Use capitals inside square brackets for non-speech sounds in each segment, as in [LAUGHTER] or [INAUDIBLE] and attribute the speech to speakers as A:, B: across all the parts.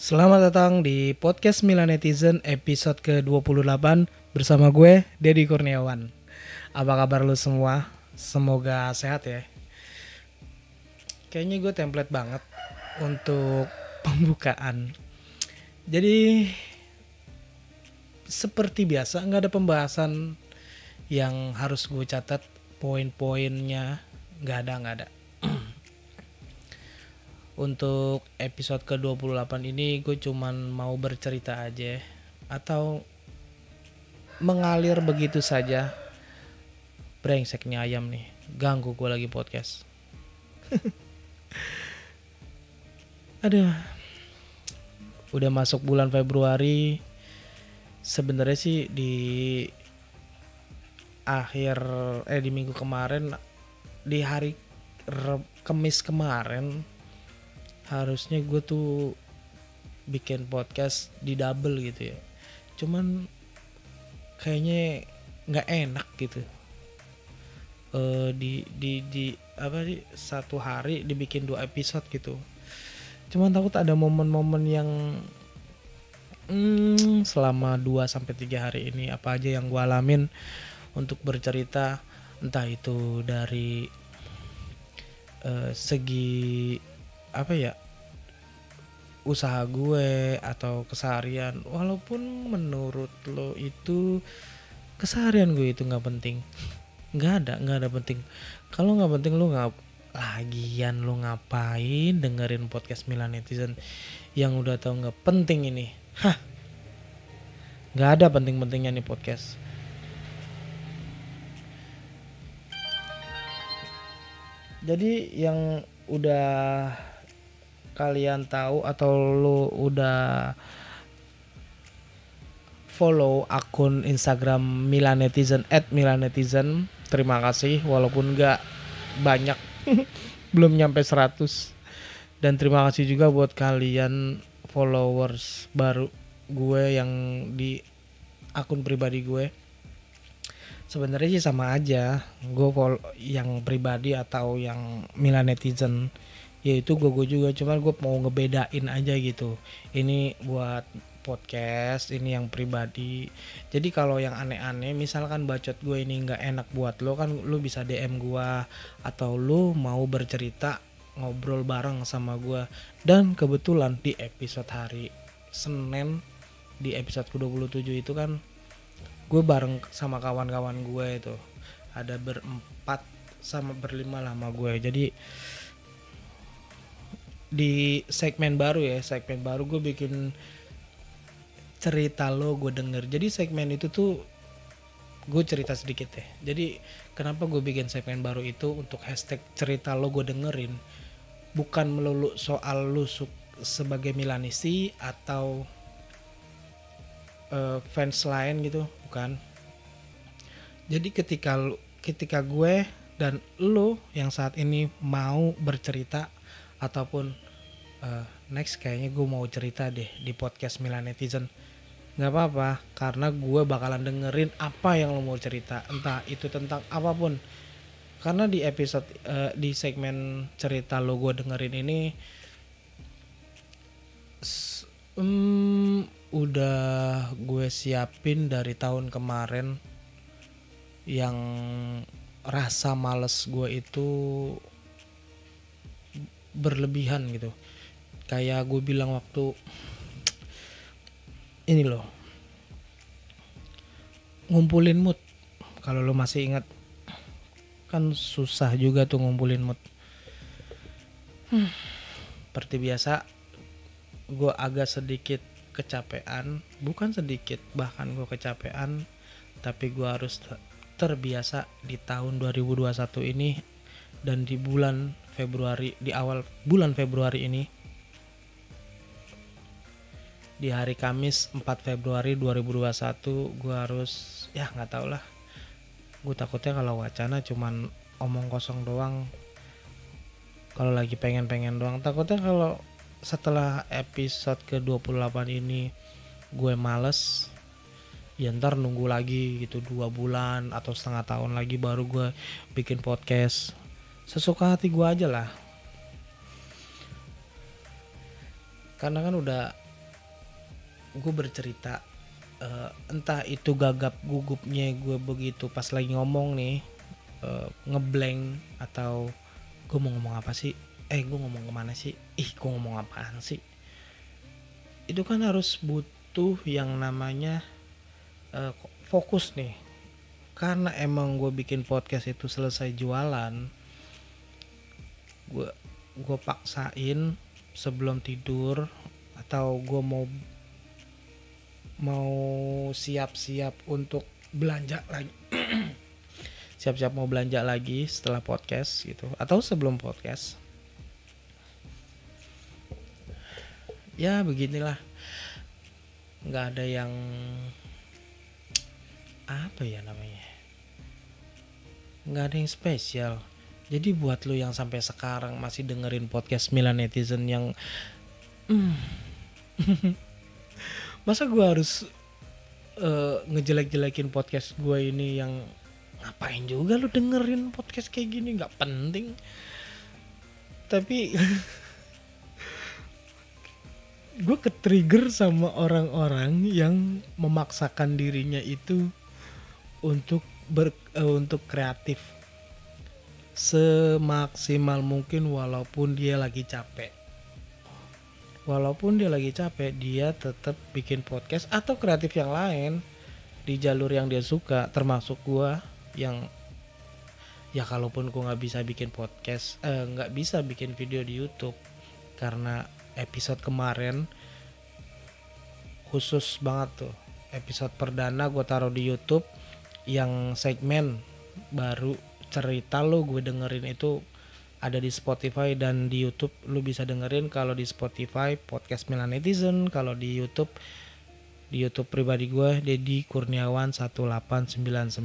A: Selamat datang di podcast Milan Netizen episode ke-28 bersama gue Dedi Kurniawan. Apa kabar lu semua? Semoga sehat ya. Kayaknya gue template banget untuk [LAUGHS] pembukaan. Jadi seperti biasa nggak ada pembahasan yang harus gue catat poin-poinnya nggak ada nggak ada untuk episode ke-28 ini gue cuman mau bercerita aja. Atau mengalir begitu saja. Brengsek nih ayam nih. Ganggu gue lagi podcast. [LAUGHS] Aduh. Udah masuk bulan Februari. Sebenarnya sih di akhir eh di minggu kemarin di hari Kemis kemarin harusnya gue tuh bikin podcast di double gitu ya. Cuman kayaknya nggak enak gitu. Uh, di di di apa sih satu hari dibikin dua episode gitu. Cuman takut ada momen-momen yang hmm, selama 2 sampai tiga hari ini apa aja yang gue alamin untuk bercerita entah itu dari uh, segi apa ya usaha gue atau keseharian. Walaupun menurut lo itu keseharian gue itu nggak penting. Nggak ada nggak ada penting. Kalau nggak penting lo nggak lagian lo ngapain dengerin podcast Milan netizen yang udah tau nggak penting ini? Hah? Nggak ada penting-pentingnya nih podcast. Jadi yang udah kalian tahu atau lu udah follow akun Instagram Milan Netizen at Milan Netizen terima kasih walaupun nggak banyak [LAUGHS] belum nyampe 100 dan terima kasih juga buat kalian followers baru gue yang di akun pribadi gue. Sebenarnya sih sama aja gue follow yang pribadi atau yang Milan netizen yaitu gue gue juga cuman gue mau ngebedain aja gitu. Ini buat podcast ini yang pribadi. Jadi kalau yang aneh-aneh misalkan bacot gue ini nggak enak buat lo kan lo bisa DM gue atau lo mau bercerita ngobrol bareng sama gue dan kebetulan di episode hari Senin di episode ke-27 itu kan gue bareng sama kawan-kawan gue itu. Ada berempat sama berlima lah sama gue jadi di segmen baru ya segmen baru gue bikin cerita lo gue denger. Jadi segmen itu tuh gue cerita sedikit ya. Jadi kenapa gue bikin segmen baru itu untuk hashtag cerita lo gue dengerin bukan melulu soal lo sebagai Milanisti atau uh, fans lain gitu bukan. Jadi ketika ketika gue dan lo yang saat ini mau bercerita ataupun uh, next kayaknya gue mau cerita deh di podcast Milan Netizen. Nggak apa-apa karena gue bakalan dengerin apa yang lo mau cerita. Entah itu tentang apa pun. Karena di episode uh, di segmen cerita lo gue dengerin ini um, udah gue siapin dari tahun kemarin yang rasa males gue itu berlebihan gitu. Kayak gue bilang waktu ini loh. Ngumpulin mood. Kalau lo masih ingat kan susah juga tuh ngumpulin mood. Hmm. seperti biasa gue agak sedikit kecapean. Bukan sedikit bahkan gue kecapean. Tapi gue harus terbiasa di tahun 2021 ini dan di bulan Februari di awal bulan Februari ini. Di hari Kamis 4 Februari 2021 gue harus ya nggak tau lah. Gue takutnya kalau wacana cuman omong kosong doang. Kalau lagi pengen-pengen doang. Takutnya kalau setelah episode ke-28 ini gue males ya ntar nunggu lagi gitu dua bulan atau setengah tahun lagi baru gue bikin podcast sesuka hati gue aja lah. Karena kan udah gue bercerita uh, entah itu gagap gugupnya gue begitu pas lagi ngomong nih uh, ngeblank atau gue mau ngomong apa sih? Eh gue ngomong ke mana sih? Ih gue ngomong apaan sih? Itu kan harus butuh yang namanya uh, fokus nih. Karena emang gue bikin podcast itu selesai jualan gue gue paksain sebelum tidur atau gue mau mau siap-siap untuk belanja lagi. [CLEARS THROAT] Siap-siap mau belanja lagi setelah podcast gitu atau sebelum podcast. Ya beginilah. Nggak ada yang apa ya namanya? Nggak ada yang spesial jadi buat lo yang sampai sekarang masih dengerin podcast Milan Netizen yang hmm, [LAUGHS] masa gue harus uh, ngejelek-jelekin podcast gue ini yang ngapain juga lu dengerin podcast kayak gini? Nggak penting. Tapi [LAUGHS] gue ke trigger sama orang-orang yang memaksakan dirinya itu untuk ber uh, untuk kreatif semaksimal mungkin walaupun dia lagi capek. Walaupun dia lagi capek dia tetap bikin podcast atau kreatif yang lain di jalur yang dia suka termasuk gua yang ya kalaupun gua nggak bisa bikin podcast eh, nggak bisa bikin video di YouTube karena episode kemarin khusus banget tuh. Episode perdana gue taruh di YouTube yang segmen baru cerita lo gue dengerin itu ada di Spotify dan di YouTube. Lu bisa dengerin kalau di Spotify podcast Milan Netizen kalau di YouTube di YouTube pribadi gue Dedi Kurniawan 1899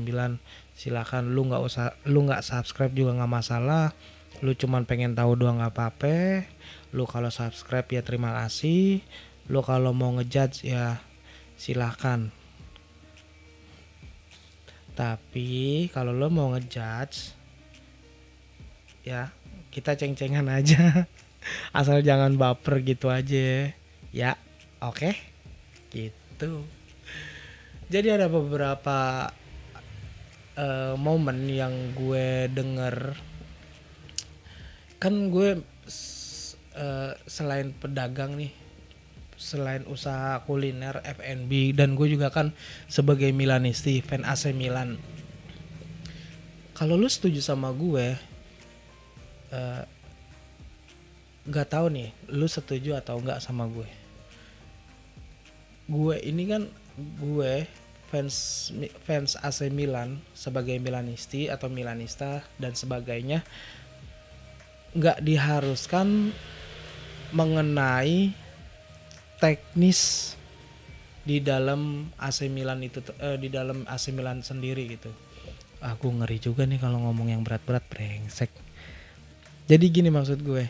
A: silakan lu nggak usah lu nggak subscribe juga nggak masalah. Lu cuman pengen tahu doang nggak apa-apa. Lu kalau subscribe ya terima kasih. Lu kalau mau ngejudge ya silahkan tapi kalau lo mau ngejudge ya kita ceng-cengan aja. [LAUGHS] Asal jangan baper gitu aja. Ya oke? Okay? gitu. Jadi ada beberapa uh, momen yang gue denger. Kan gue uh, selain pedagang nih selain usaha kuliner F&B dan gue juga kan sebagai Milanisti fan AC Milan. Kalau lu setuju sama gue uh, gak tahu nih lu setuju atau enggak sama gue gue ini kan gue fans fans AC Milan sebagai Milanisti atau Milanista dan sebagainya nggak diharuskan mengenai teknis di dalam AC Milan itu eh, di dalam AC Milan sendiri gitu. Aku ngeri juga nih kalau ngomong yang berat-berat brengsek. Jadi gini maksud gue.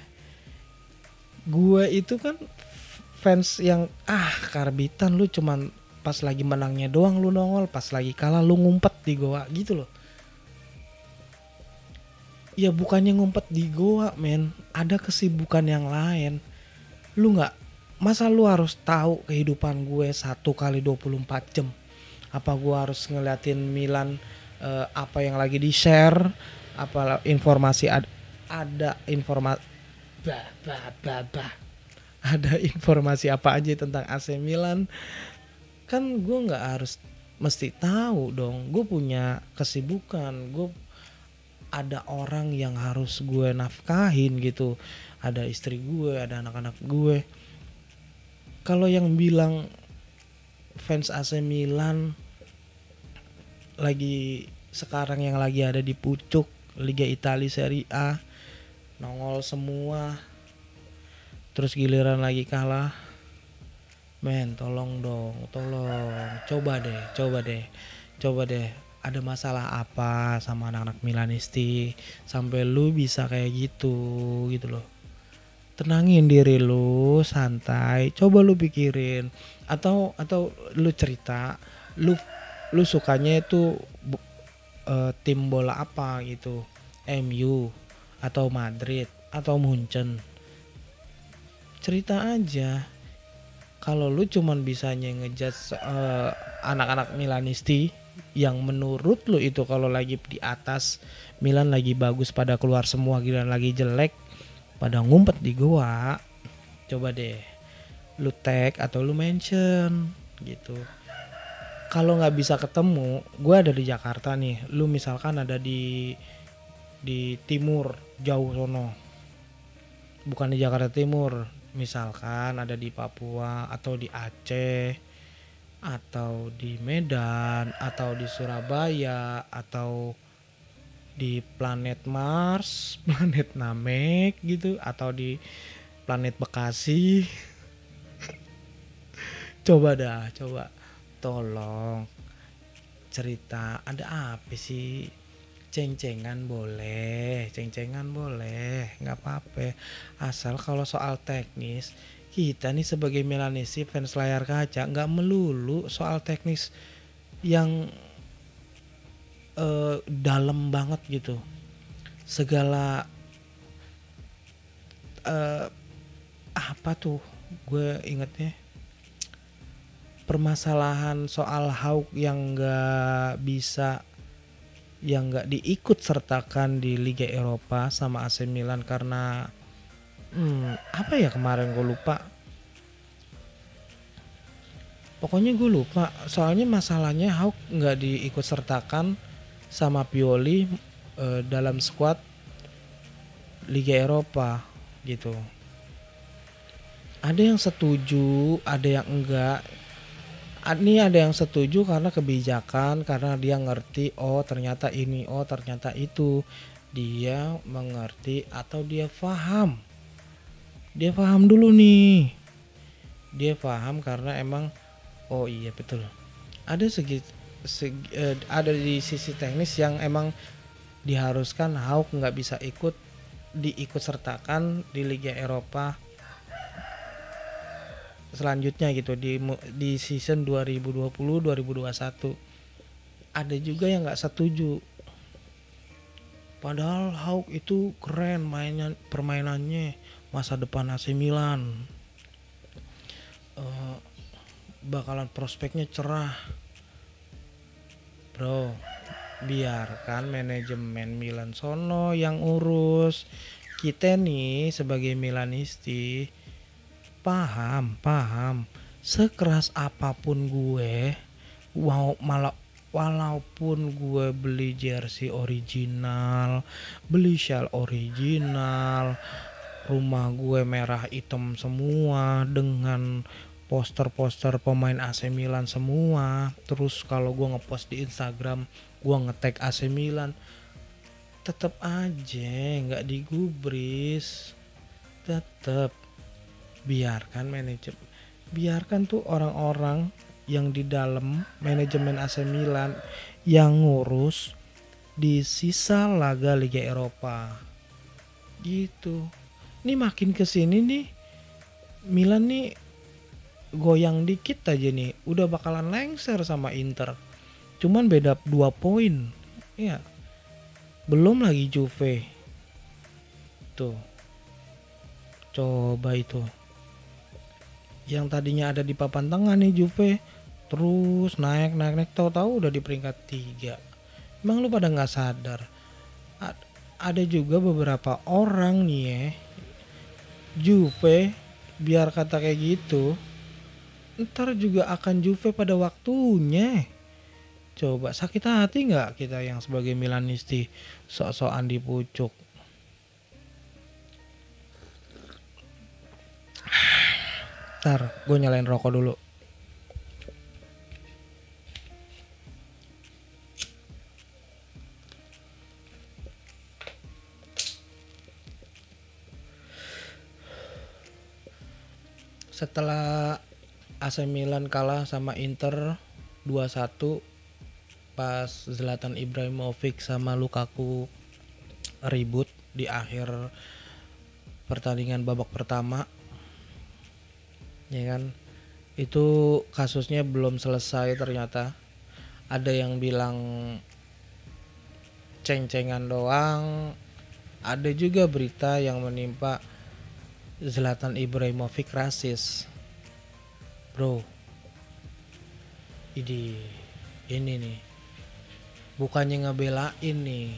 A: Gue itu kan fans yang ah karbitan lu cuman pas lagi menangnya doang lu nongol pas lagi kalah lu ngumpet di goa gitu loh. Ya bukannya ngumpet di goa men. Ada kesibukan yang lain. Lu nggak masa lu harus tahu kehidupan gue satu kali 24 jam? Apa gue harus ngeliatin Milan uh, apa yang lagi di share apa informasi ad ada informasi bah, bah, [LAUGHS] ada informasi apa aja tentang AC Milan? Kan gue nggak harus mesti tahu dong. Gue punya kesibukan. Gue ada orang yang harus gue nafkahin gitu. Ada istri gue ada anak-anak gue kalau yang bilang fans AC Milan lagi sekarang yang lagi ada di pucuk Liga Italia Serie A nongol semua terus giliran lagi kalah men tolong dong tolong. Coba deh coba deh coba deh. Ada masalah apa sama anak-anak Milanisti? Sampai lu bisa kayak gitu gitu loh tenangin diri lu santai coba lu pikirin. Atau atau lu cerita lu lu sukanya itu uh, tim bola apa gitu. MU atau Madrid atau Munchen. Cerita aja. Kalau lu cuman bisanya ngejudge uh, anak-anak Milanisti yang menurut lu itu kalau lagi di atas Milan lagi bagus pada keluar semua gila lagi jelek pada ngumpet di gua coba deh lu tag atau lu mention gitu. Kalau nggak bisa ketemu gua ada di Jakarta nih. Lu misalkan ada di di timur jauh sono. Bukan di Jakarta Timur misalkan ada di Papua atau di Aceh atau di Medan atau di Surabaya atau di planet Mars, [LAUGHS] planet Namek gitu atau di planet Bekasi. [LAUGHS] coba dah, coba. Tolong cerita ada apa sih? Ceng-cengan boleh ceng-cengan boleh nggak apa-apa. Asal kalau soal teknis kita nih sebagai Milanesi fans layar kaca nggak melulu soal teknis yang uh, dalam banget gitu. Segala uh, apa tuh gue ingetnya? Permasalahan soal Hawk yang nggak bisa yang nggak diikut sertakan di Liga Eropa sama AC Milan karena hmm, apa ya kemarin gue lupa. Pokoknya gue lupa. Soalnya masalahnya Hawk nggak diikut sertakan sama Pioli eh, dalam squad Liga Eropa gitu. Ada yang setuju ada yang enggak. Ini ada yang setuju karena kebijakan karena dia ngerti oh ternyata ini oh ternyata itu. Dia mengerti atau dia paham dia paham dulu nih. Dia paham karena emang oh iya betul. Ada segi, segi eh, ada di sisi teknis yang emang diharuskan Hawk nggak bisa ikut diikut sertakan di Liga Eropa selanjutnya gitu di di season 2020 2021 ada juga yang nggak setuju. Padahal Hawk itu keren mainan permainannya masa depan AC Milan. Uh, bakalan prospeknya cerah bro biarkan manajemen Milan sono yang urus. Kita nih sebagai Milanisti paham paham. Sekeras apa pun gue wow malah walaupun gue beli jersey original beli shawl original rumah gue merah hitam semua dengan poster-poster pemain AC Milan semua. Terus kalau gue ngepost di Instagram gue ngetek AC Milan tetap aja nggak digubris. Tetap biarkan manajemen biarkan tuh orang-orang yang di dalam manajemen AC Milan yang ngurus di sisa laga Liga Eropa. Gitu. Ini makin ke sini nih Milan nih goyang dikit aja nih udah bakalan lengser sama Inter. Cuman beda dua poin. Ya belum lagi Juve. Tuh. Coba itu. Yang tadinya ada di papan tengah nih Juve terus naik naik naik. Tahu-tahu udah di peringkat tiga. Emang lu pada nggak sadar? A ada juga beberapa orang nih ya. Juve biar kata kayak gitu ntar juga akan Juve pada waktunya coba sakit hati nggak kita yang sebagai Milanisti sok-sokan dipucuk Ntar gue nyalain rokok dulu. Setelah AC Milan kalah sama Inter 2-1 pas Zlatan Ibrahimovic sama Lukaku ribut di akhir pertandingan babak pertama. Ya kan? Itu kasusnya belum selesai ternyata. Ada yang bilang ceng-cengan doang. Ada juga berita yang menimpa Zlatan Ibrahimovic rasis bro. Ini ini nih. Bukannya ngebelain nih.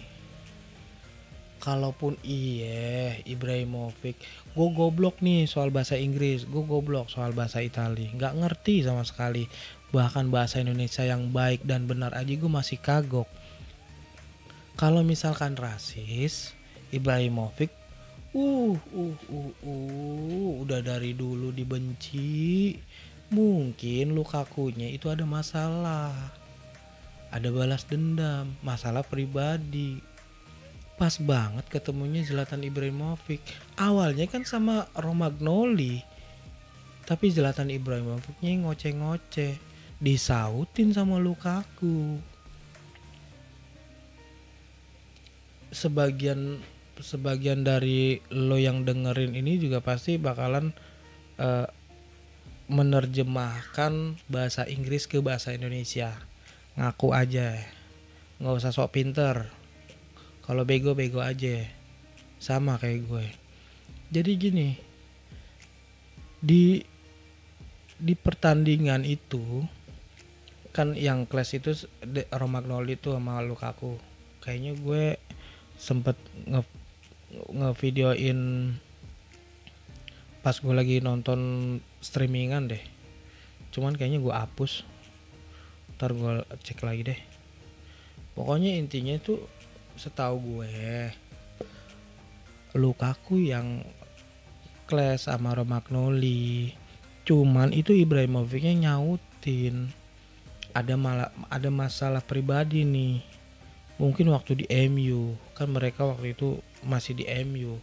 A: Kalaupun iya Ibrahimovic. Gue goblok nih soal bahasa Inggris. Gue goblok soal bahasa Itali. Nggak ngerti sama sekali. Bahkan bahasa Indonesia yang baik dan benar aja gue masih kagok. Kalau misalkan rasis Ibrahimovic uh uh uh uh udah dari dulu dibenci mungkin Lukakunya itu ada masalah. Ada balas dendam masalah pribadi. Pas banget ketemunya Zlatan Ibrahimovic. Awalnya kan sama Romagnoli tapi Zlatan Ibrahimovicnya ngoceh-ngoceh disautin sama Lukaku. Sebagian sebagian dari lo yang dengerin ini juga pasti bakalan uh, menerjemahkan bahasa Inggris ke bahasa Indonesia. Ngaku aja. Nggak usah sok pinter. Kalau bego bego aja. Sama kayak gue. Jadi gini di di pertandingan itu kan yang kelas itu Romagnoli itu sama Lukaku. Kayaknya gue sempet nge ngevideoin pas gue lagi nonton streamingan deh. Cuman kayaknya gue hapus. Ntar gue cek lagi deh. Pokoknya intinya itu setahu gue Lukaku yang kelas sama Romagnoli cuman itu Ibrahimovicnya nyautin. Ada malah ada masalah pribadi nih. Mungkin waktu di MU kan mereka waktu itu masih di MU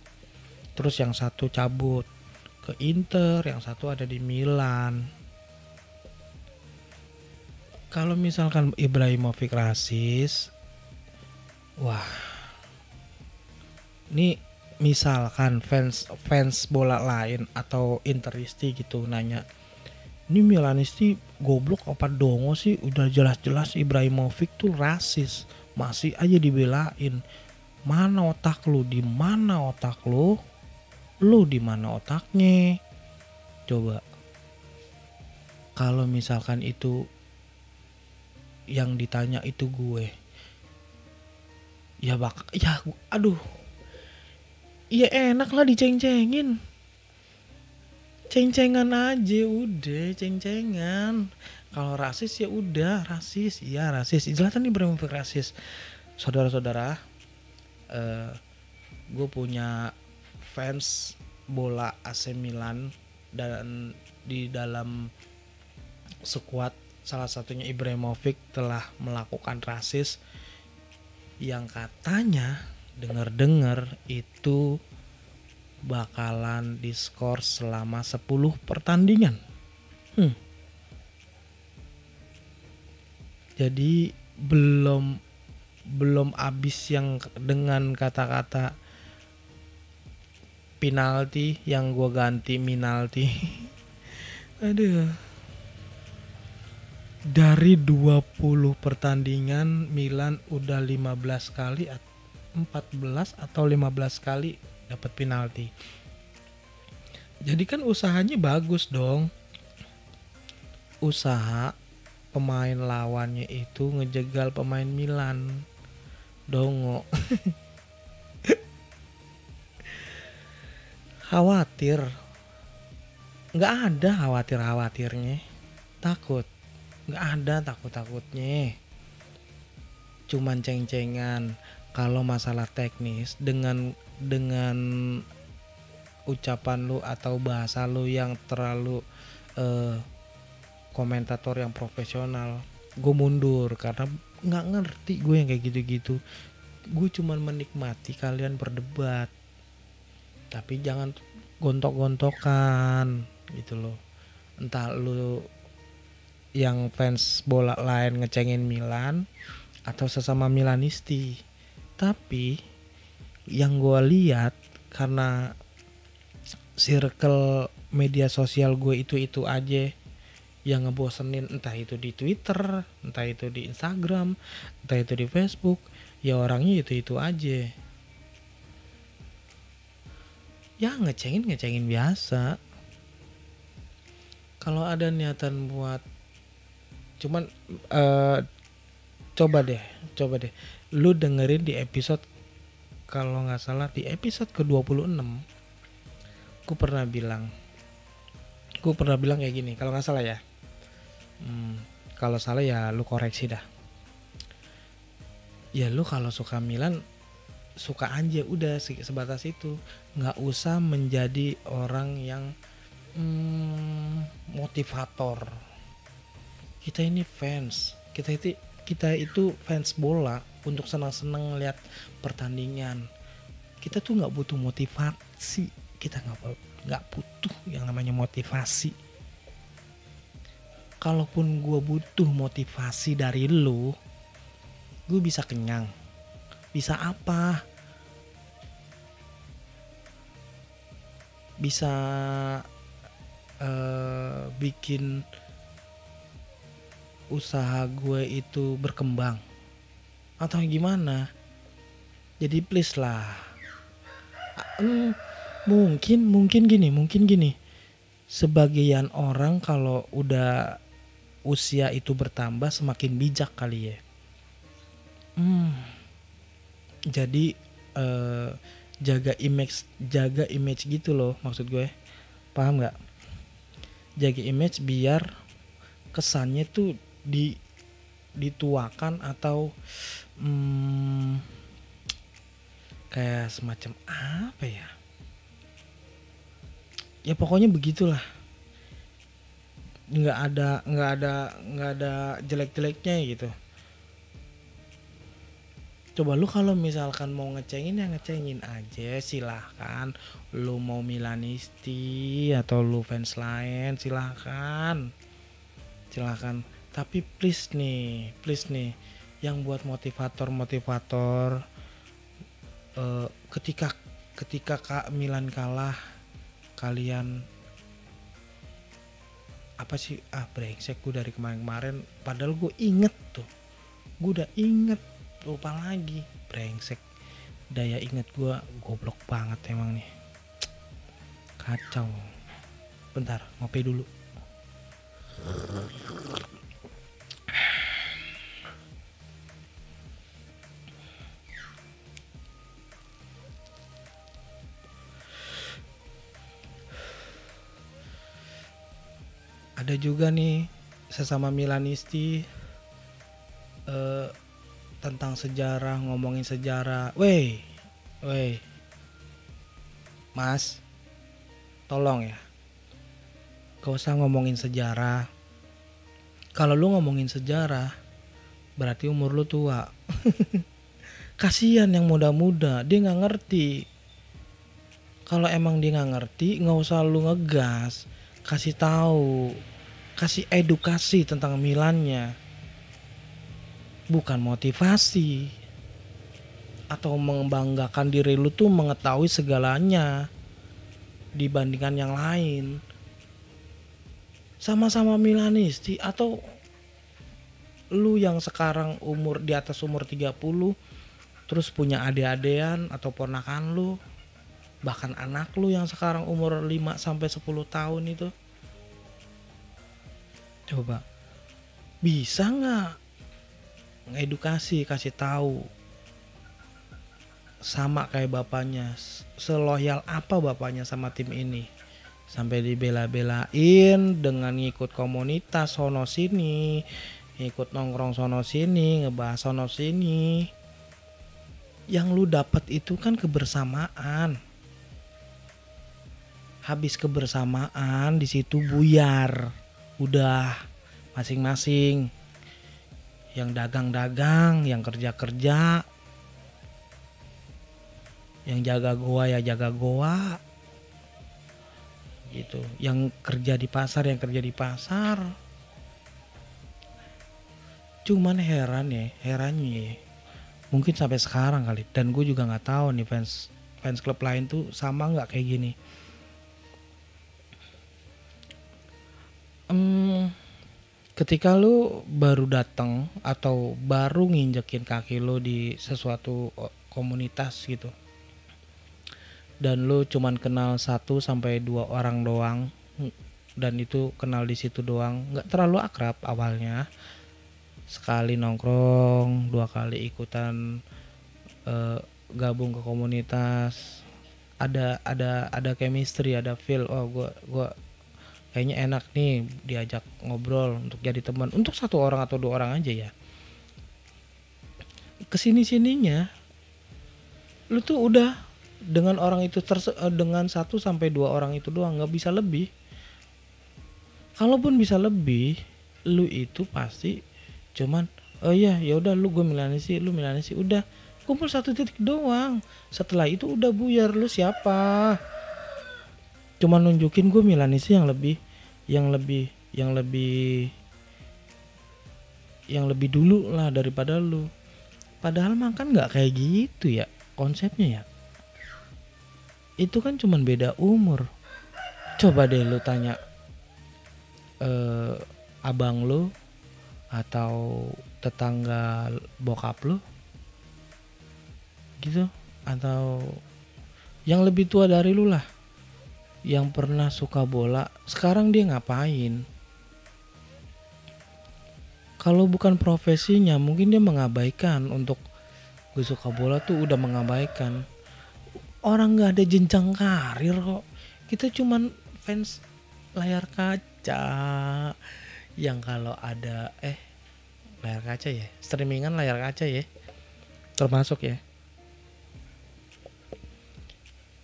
A: terus yang satu cabut ke Inter yang satu ada di Milan. Kalau misalkan Ibrahimovic rasis wah. Ini misalkan fans fans bola lain atau Interisti gitu nanya ini Milanisti goblok apa dongo sih? Udah jelas-jelas Ibrahimovic tuh rasis. Masih aja dibelain. Mana otak lu? Di mana otak lu lu di mana otaknya? Coba. Kalau misalkan itu yang ditanya itu gue ya bak ya aduh. Ya enak lah diceng-cengin. Ceng-cengan aja udah ceng-cengan. Kalau rasis ya udah rasis. Ya rasis. Zlatan Ibrahimovic rasis. Saudara-saudara uh, gue punya fans bola AC Milan dan di dalam skuad salah satunya Ibrahimovic telah melakukan rasis yang katanya dengar-dengar itu bakalan diskor selama 10 pertandingan. Hmm. Jadi belum belum habis yang dengan kata-kata penalti yang gue ganti minalti. [LAUGHS] Aduh. Dari 20 pertandingan Milan udah 15 kali 14 atau 15 kali dapat penalti. Jadi kan usahanya bagus dong. Usaha pemain lawannya itu ngejegal pemain Milan. Dongo. [LAUGHS] khawatir. Nggak ada khawatir-khawatirnya. Takut. Nggak ada takut-takutnya. Cuman ceng-cengan. Kalau masalah teknis dengan dengan ucapan lu atau bahasa lu yang terlalu uh, komentator yang profesional gue mundur karena nggak ngerti gue yang kayak gitu-gitu gue cuman menikmati kalian berdebat tapi jangan gontok-gontokan gitu loh entah lu yang fans bola lain ngecengin Milan atau sesama Milanisti tapi yang gue lihat karena circle media sosial gue itu itu aja yang ngebosenin entah itu di Twitter, entah itu di Instagram, entah itu di Facebook, ya orangnya itu itu aja. Ya ngecengin ngecengin biasa. kalau ada niatan buat cuman eh coba deh coba deh. Lu dengerin di episode kalau nggak salah di episode ke-26. Gue pernah bilang gue pernah bilang kayak gini kalau nggak salah ya. Hmm, kalau salah ya lu koreksi dah. Ya lu kalau suka Milan suka aja udah se- sebatas itu. Nggak usah menjadi orang yang hmm, motivator. Kita ini fans. Kita itu kita itu fans bola untuk senang-senang lihat pertandingan. Kita tuh nggak butuh motivasi. Kita nggak nggak butuh yang namanya motivasi. Kalaupun gue butuh motivasi dari lu gue bisa kenyang bisa apa? Bisa eh, bikin usaha gue itu berkembang atau gimana? Jadi please lah. Ah, hmm, mungkin mungkin gini mungkin gini. Sebagian orang kalau udah usia itu bertambah semakin bijak kali ya. Hmm, jadi eh, jaga image jaga image gitu loh maksud gue. Paham nggak? Jaga image biar kesannya tuh di dituakan atau hmm, kayak semacam apa ya? Ya pokoknya begitulah. Nggak ada nggak ada nggak ada jelek-jeleknya gitu coba lu kalau misalkan mau ngecengin ya ngecengin aja silahkan. Lu mau Milanisti atau lu fans lain silahkan. Silahkan. Tapi please nih please nih yang buat motivator motivator eh, ketika ketika kak Milan kalah kalian apa sih? Ah brengsek gue dari kemarin-kemarin. Padahal gue inget tuh. Gue udah inget lupa lagi. Brengsek. Daya inget gue goblok banget emang nih. Kacau. Bentar ngopi dulu. Ada juga nih sesama Milanisti eh, tentang sejarah ngomongin sejarah. Weh, weh, Mas, tolong ya, gak usah ngomongin sejarah. Kalau lu ngomongin sejarah, berarti umur lu tua. [LAUGHS] Kasihan yang muda-muda, dia nggak ngerti. Kalau emang dia nggak ngerti, nggak usah lu ngegas, kasih tahu, kasih edukasi tentang Milannya bukan motivasi. Atau membanggakan diri lu tuh mengetahui segalanya dibandingkan yang lain. Sama-sama Milanisti atau lu yang sekarang umur di atas umur 30 terus punya adik-adean atau ponakan lu bahkan anak lu yang sekarang umur 5 sampai 10 tahun itu. Coba bisa nggak ngedukasi kasih tahu. Sama kayak bapaknya seloyal apa bapaknya sama tim ini? Sampai dibela-belain dengan ngikut komunitas sono sini ngikut nongkrong sono sini ngebahas sono sini. Yang lu dapat itu kan kebersamaan. Habis kebersamaan di situ buyar. Udah masing-masing yang dagang-dagang, yang kerja-kerja, yang jaga goa ya jaga goa, gitu. Yang kerja di pasar, yang kerja di pasar. Cuman heran ya, herannya ya. Mungkin sampai sekarang kali. Dan gue juga nggak tahu nih fans fans klub lain tuh sama nggak kayak gini. Hmm, ketika lu baru datang atau baru nginjekin kaki lu di sesuatu komunitas gitu dan lu cuman kenal satu sampai dua orang doang dan itu kenal di situ doang nggak terlalu akrab awalnya. Sekali nongkrong dua kali ikutan uh, gabung ke komunitas. Ada ada ada chemistry ada feel oh gue gue kayaknya enak nih diajak ngobrol untuk jadi teman. Untuk satu orang atau dua orang aja ya. Ke sini sininya lu tuh udah dengan orang itu terse eh, dengan satu sampai dua orang itu doang nggak bisa lebih. Kalaupun bisa lebih lu itu pasti cuman oh iya ya udah lu gue Milanesi lu Milanesi udah kumpul satu titik doang. Setelah itu udah buyar lu siapa? Cuman nunjukin gue Milanesi yang lebih yang lebih yang lebih yang lebih dulu lah daripada lu. Padahal mah kan nggak kayak gitu ya konsepnya ya. Itu kan cuman beda umur. Coba deh lu tanya eh, abang lu atau tetangga bokap lu gitu. Atau yang lebih tua dari lu lah yang pernah suka bola sekarang dia ngapain? Kalau bukan profesinya mungkin dia mengabaikan. Untuk gue suka bola tuh udah mengabaikan. Orang nggak ada jenjang karir kok. Kita cuman fans layar kaca. Yang kalau ada eh layar kaca ya? Streamingan layar kaca ya? Termasuk ya?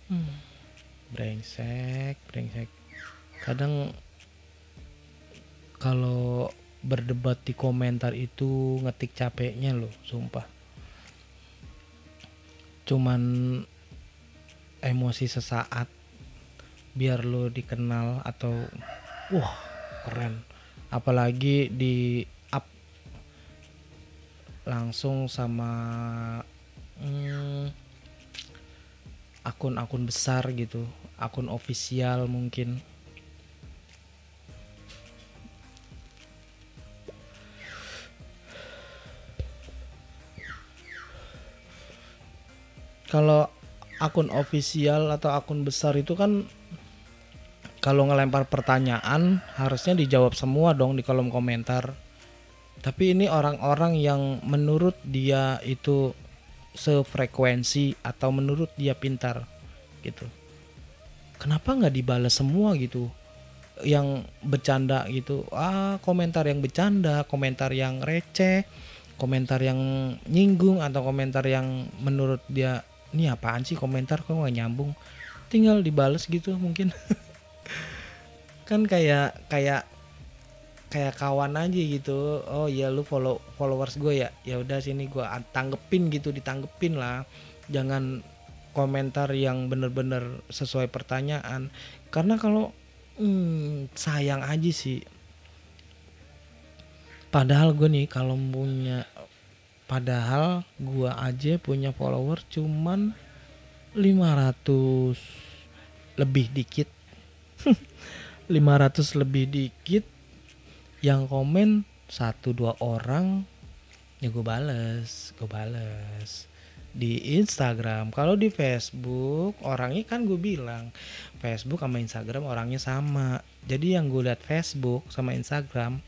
A: Hmm. Brengsek brengsek. Kadang kalau berdebat di komentar itu ngetik capeknya loh sumpah. Cuman emosi sesaat biar lo dikenal atau wah keren. Apalagi di up langsung sama hmm, akun-akun besar gitu akun ofisial mungkin kalau akun ofisial atau akun besar itu kan kalau ngelempar pertanyaan harusnya dijawab semua dong di kolom komentar. Tapi ini orang-orang yang menurut dia itu sefrekuensi atau menurut dia pintar gitu. Kenapa nggak dibalas semua gitu? Yang bercanda gitu. Ah, komentar yang bercanda, komentar yang receh, komentar yang nyinggung atau komentar yang menurut dia ini apaan sih komentar kok nggak nyambung tinggal dibales gitu mungkin [LAUGHS] kan kayak kayak kayak kawan aja gitu oh ya lu follow followers gue ya ya udah sini gue tanggepin gitu ditanggepin lah jangan komentar yang bener-bener sesuai pertanyaan. Karena kalau hmm, sayang aja sih. Padahal gue nih kalau punya Padahal gua aja punya follower cuman 500 lebih dikit. [LAUGHS] 500 lebih dikit yang komen satu dua orang ya gue bales, gue bales di Instagram. Kalau di Facebook orangnya kan gue bilang Facebook sama Instagram orangnya sama. Jadi yang gue lihat Facebook sama Instagram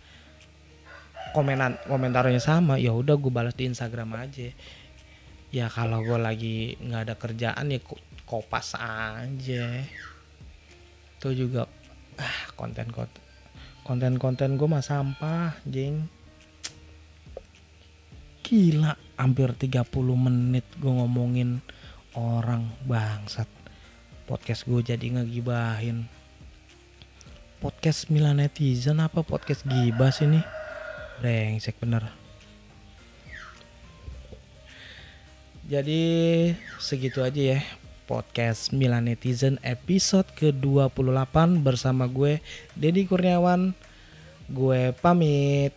A: komenan komentarnya sama ya udah gue balas di Instagram aja ya kalau gue lagi nggak ada kerjaan ya kopas aja itu juga ah konten konten konten konten gue mah sampah jeng gila hampir 30 menit gue ngomongin orang bangsat podcast gue jadi ngegibahin podcast Milan netizen apa podcast gibah sih nih Brengsek bener. Jadi segitu aja ya podcast Milan Netizen episode ke-28 bersama gue Dedi Kurniawan. Gue pamit.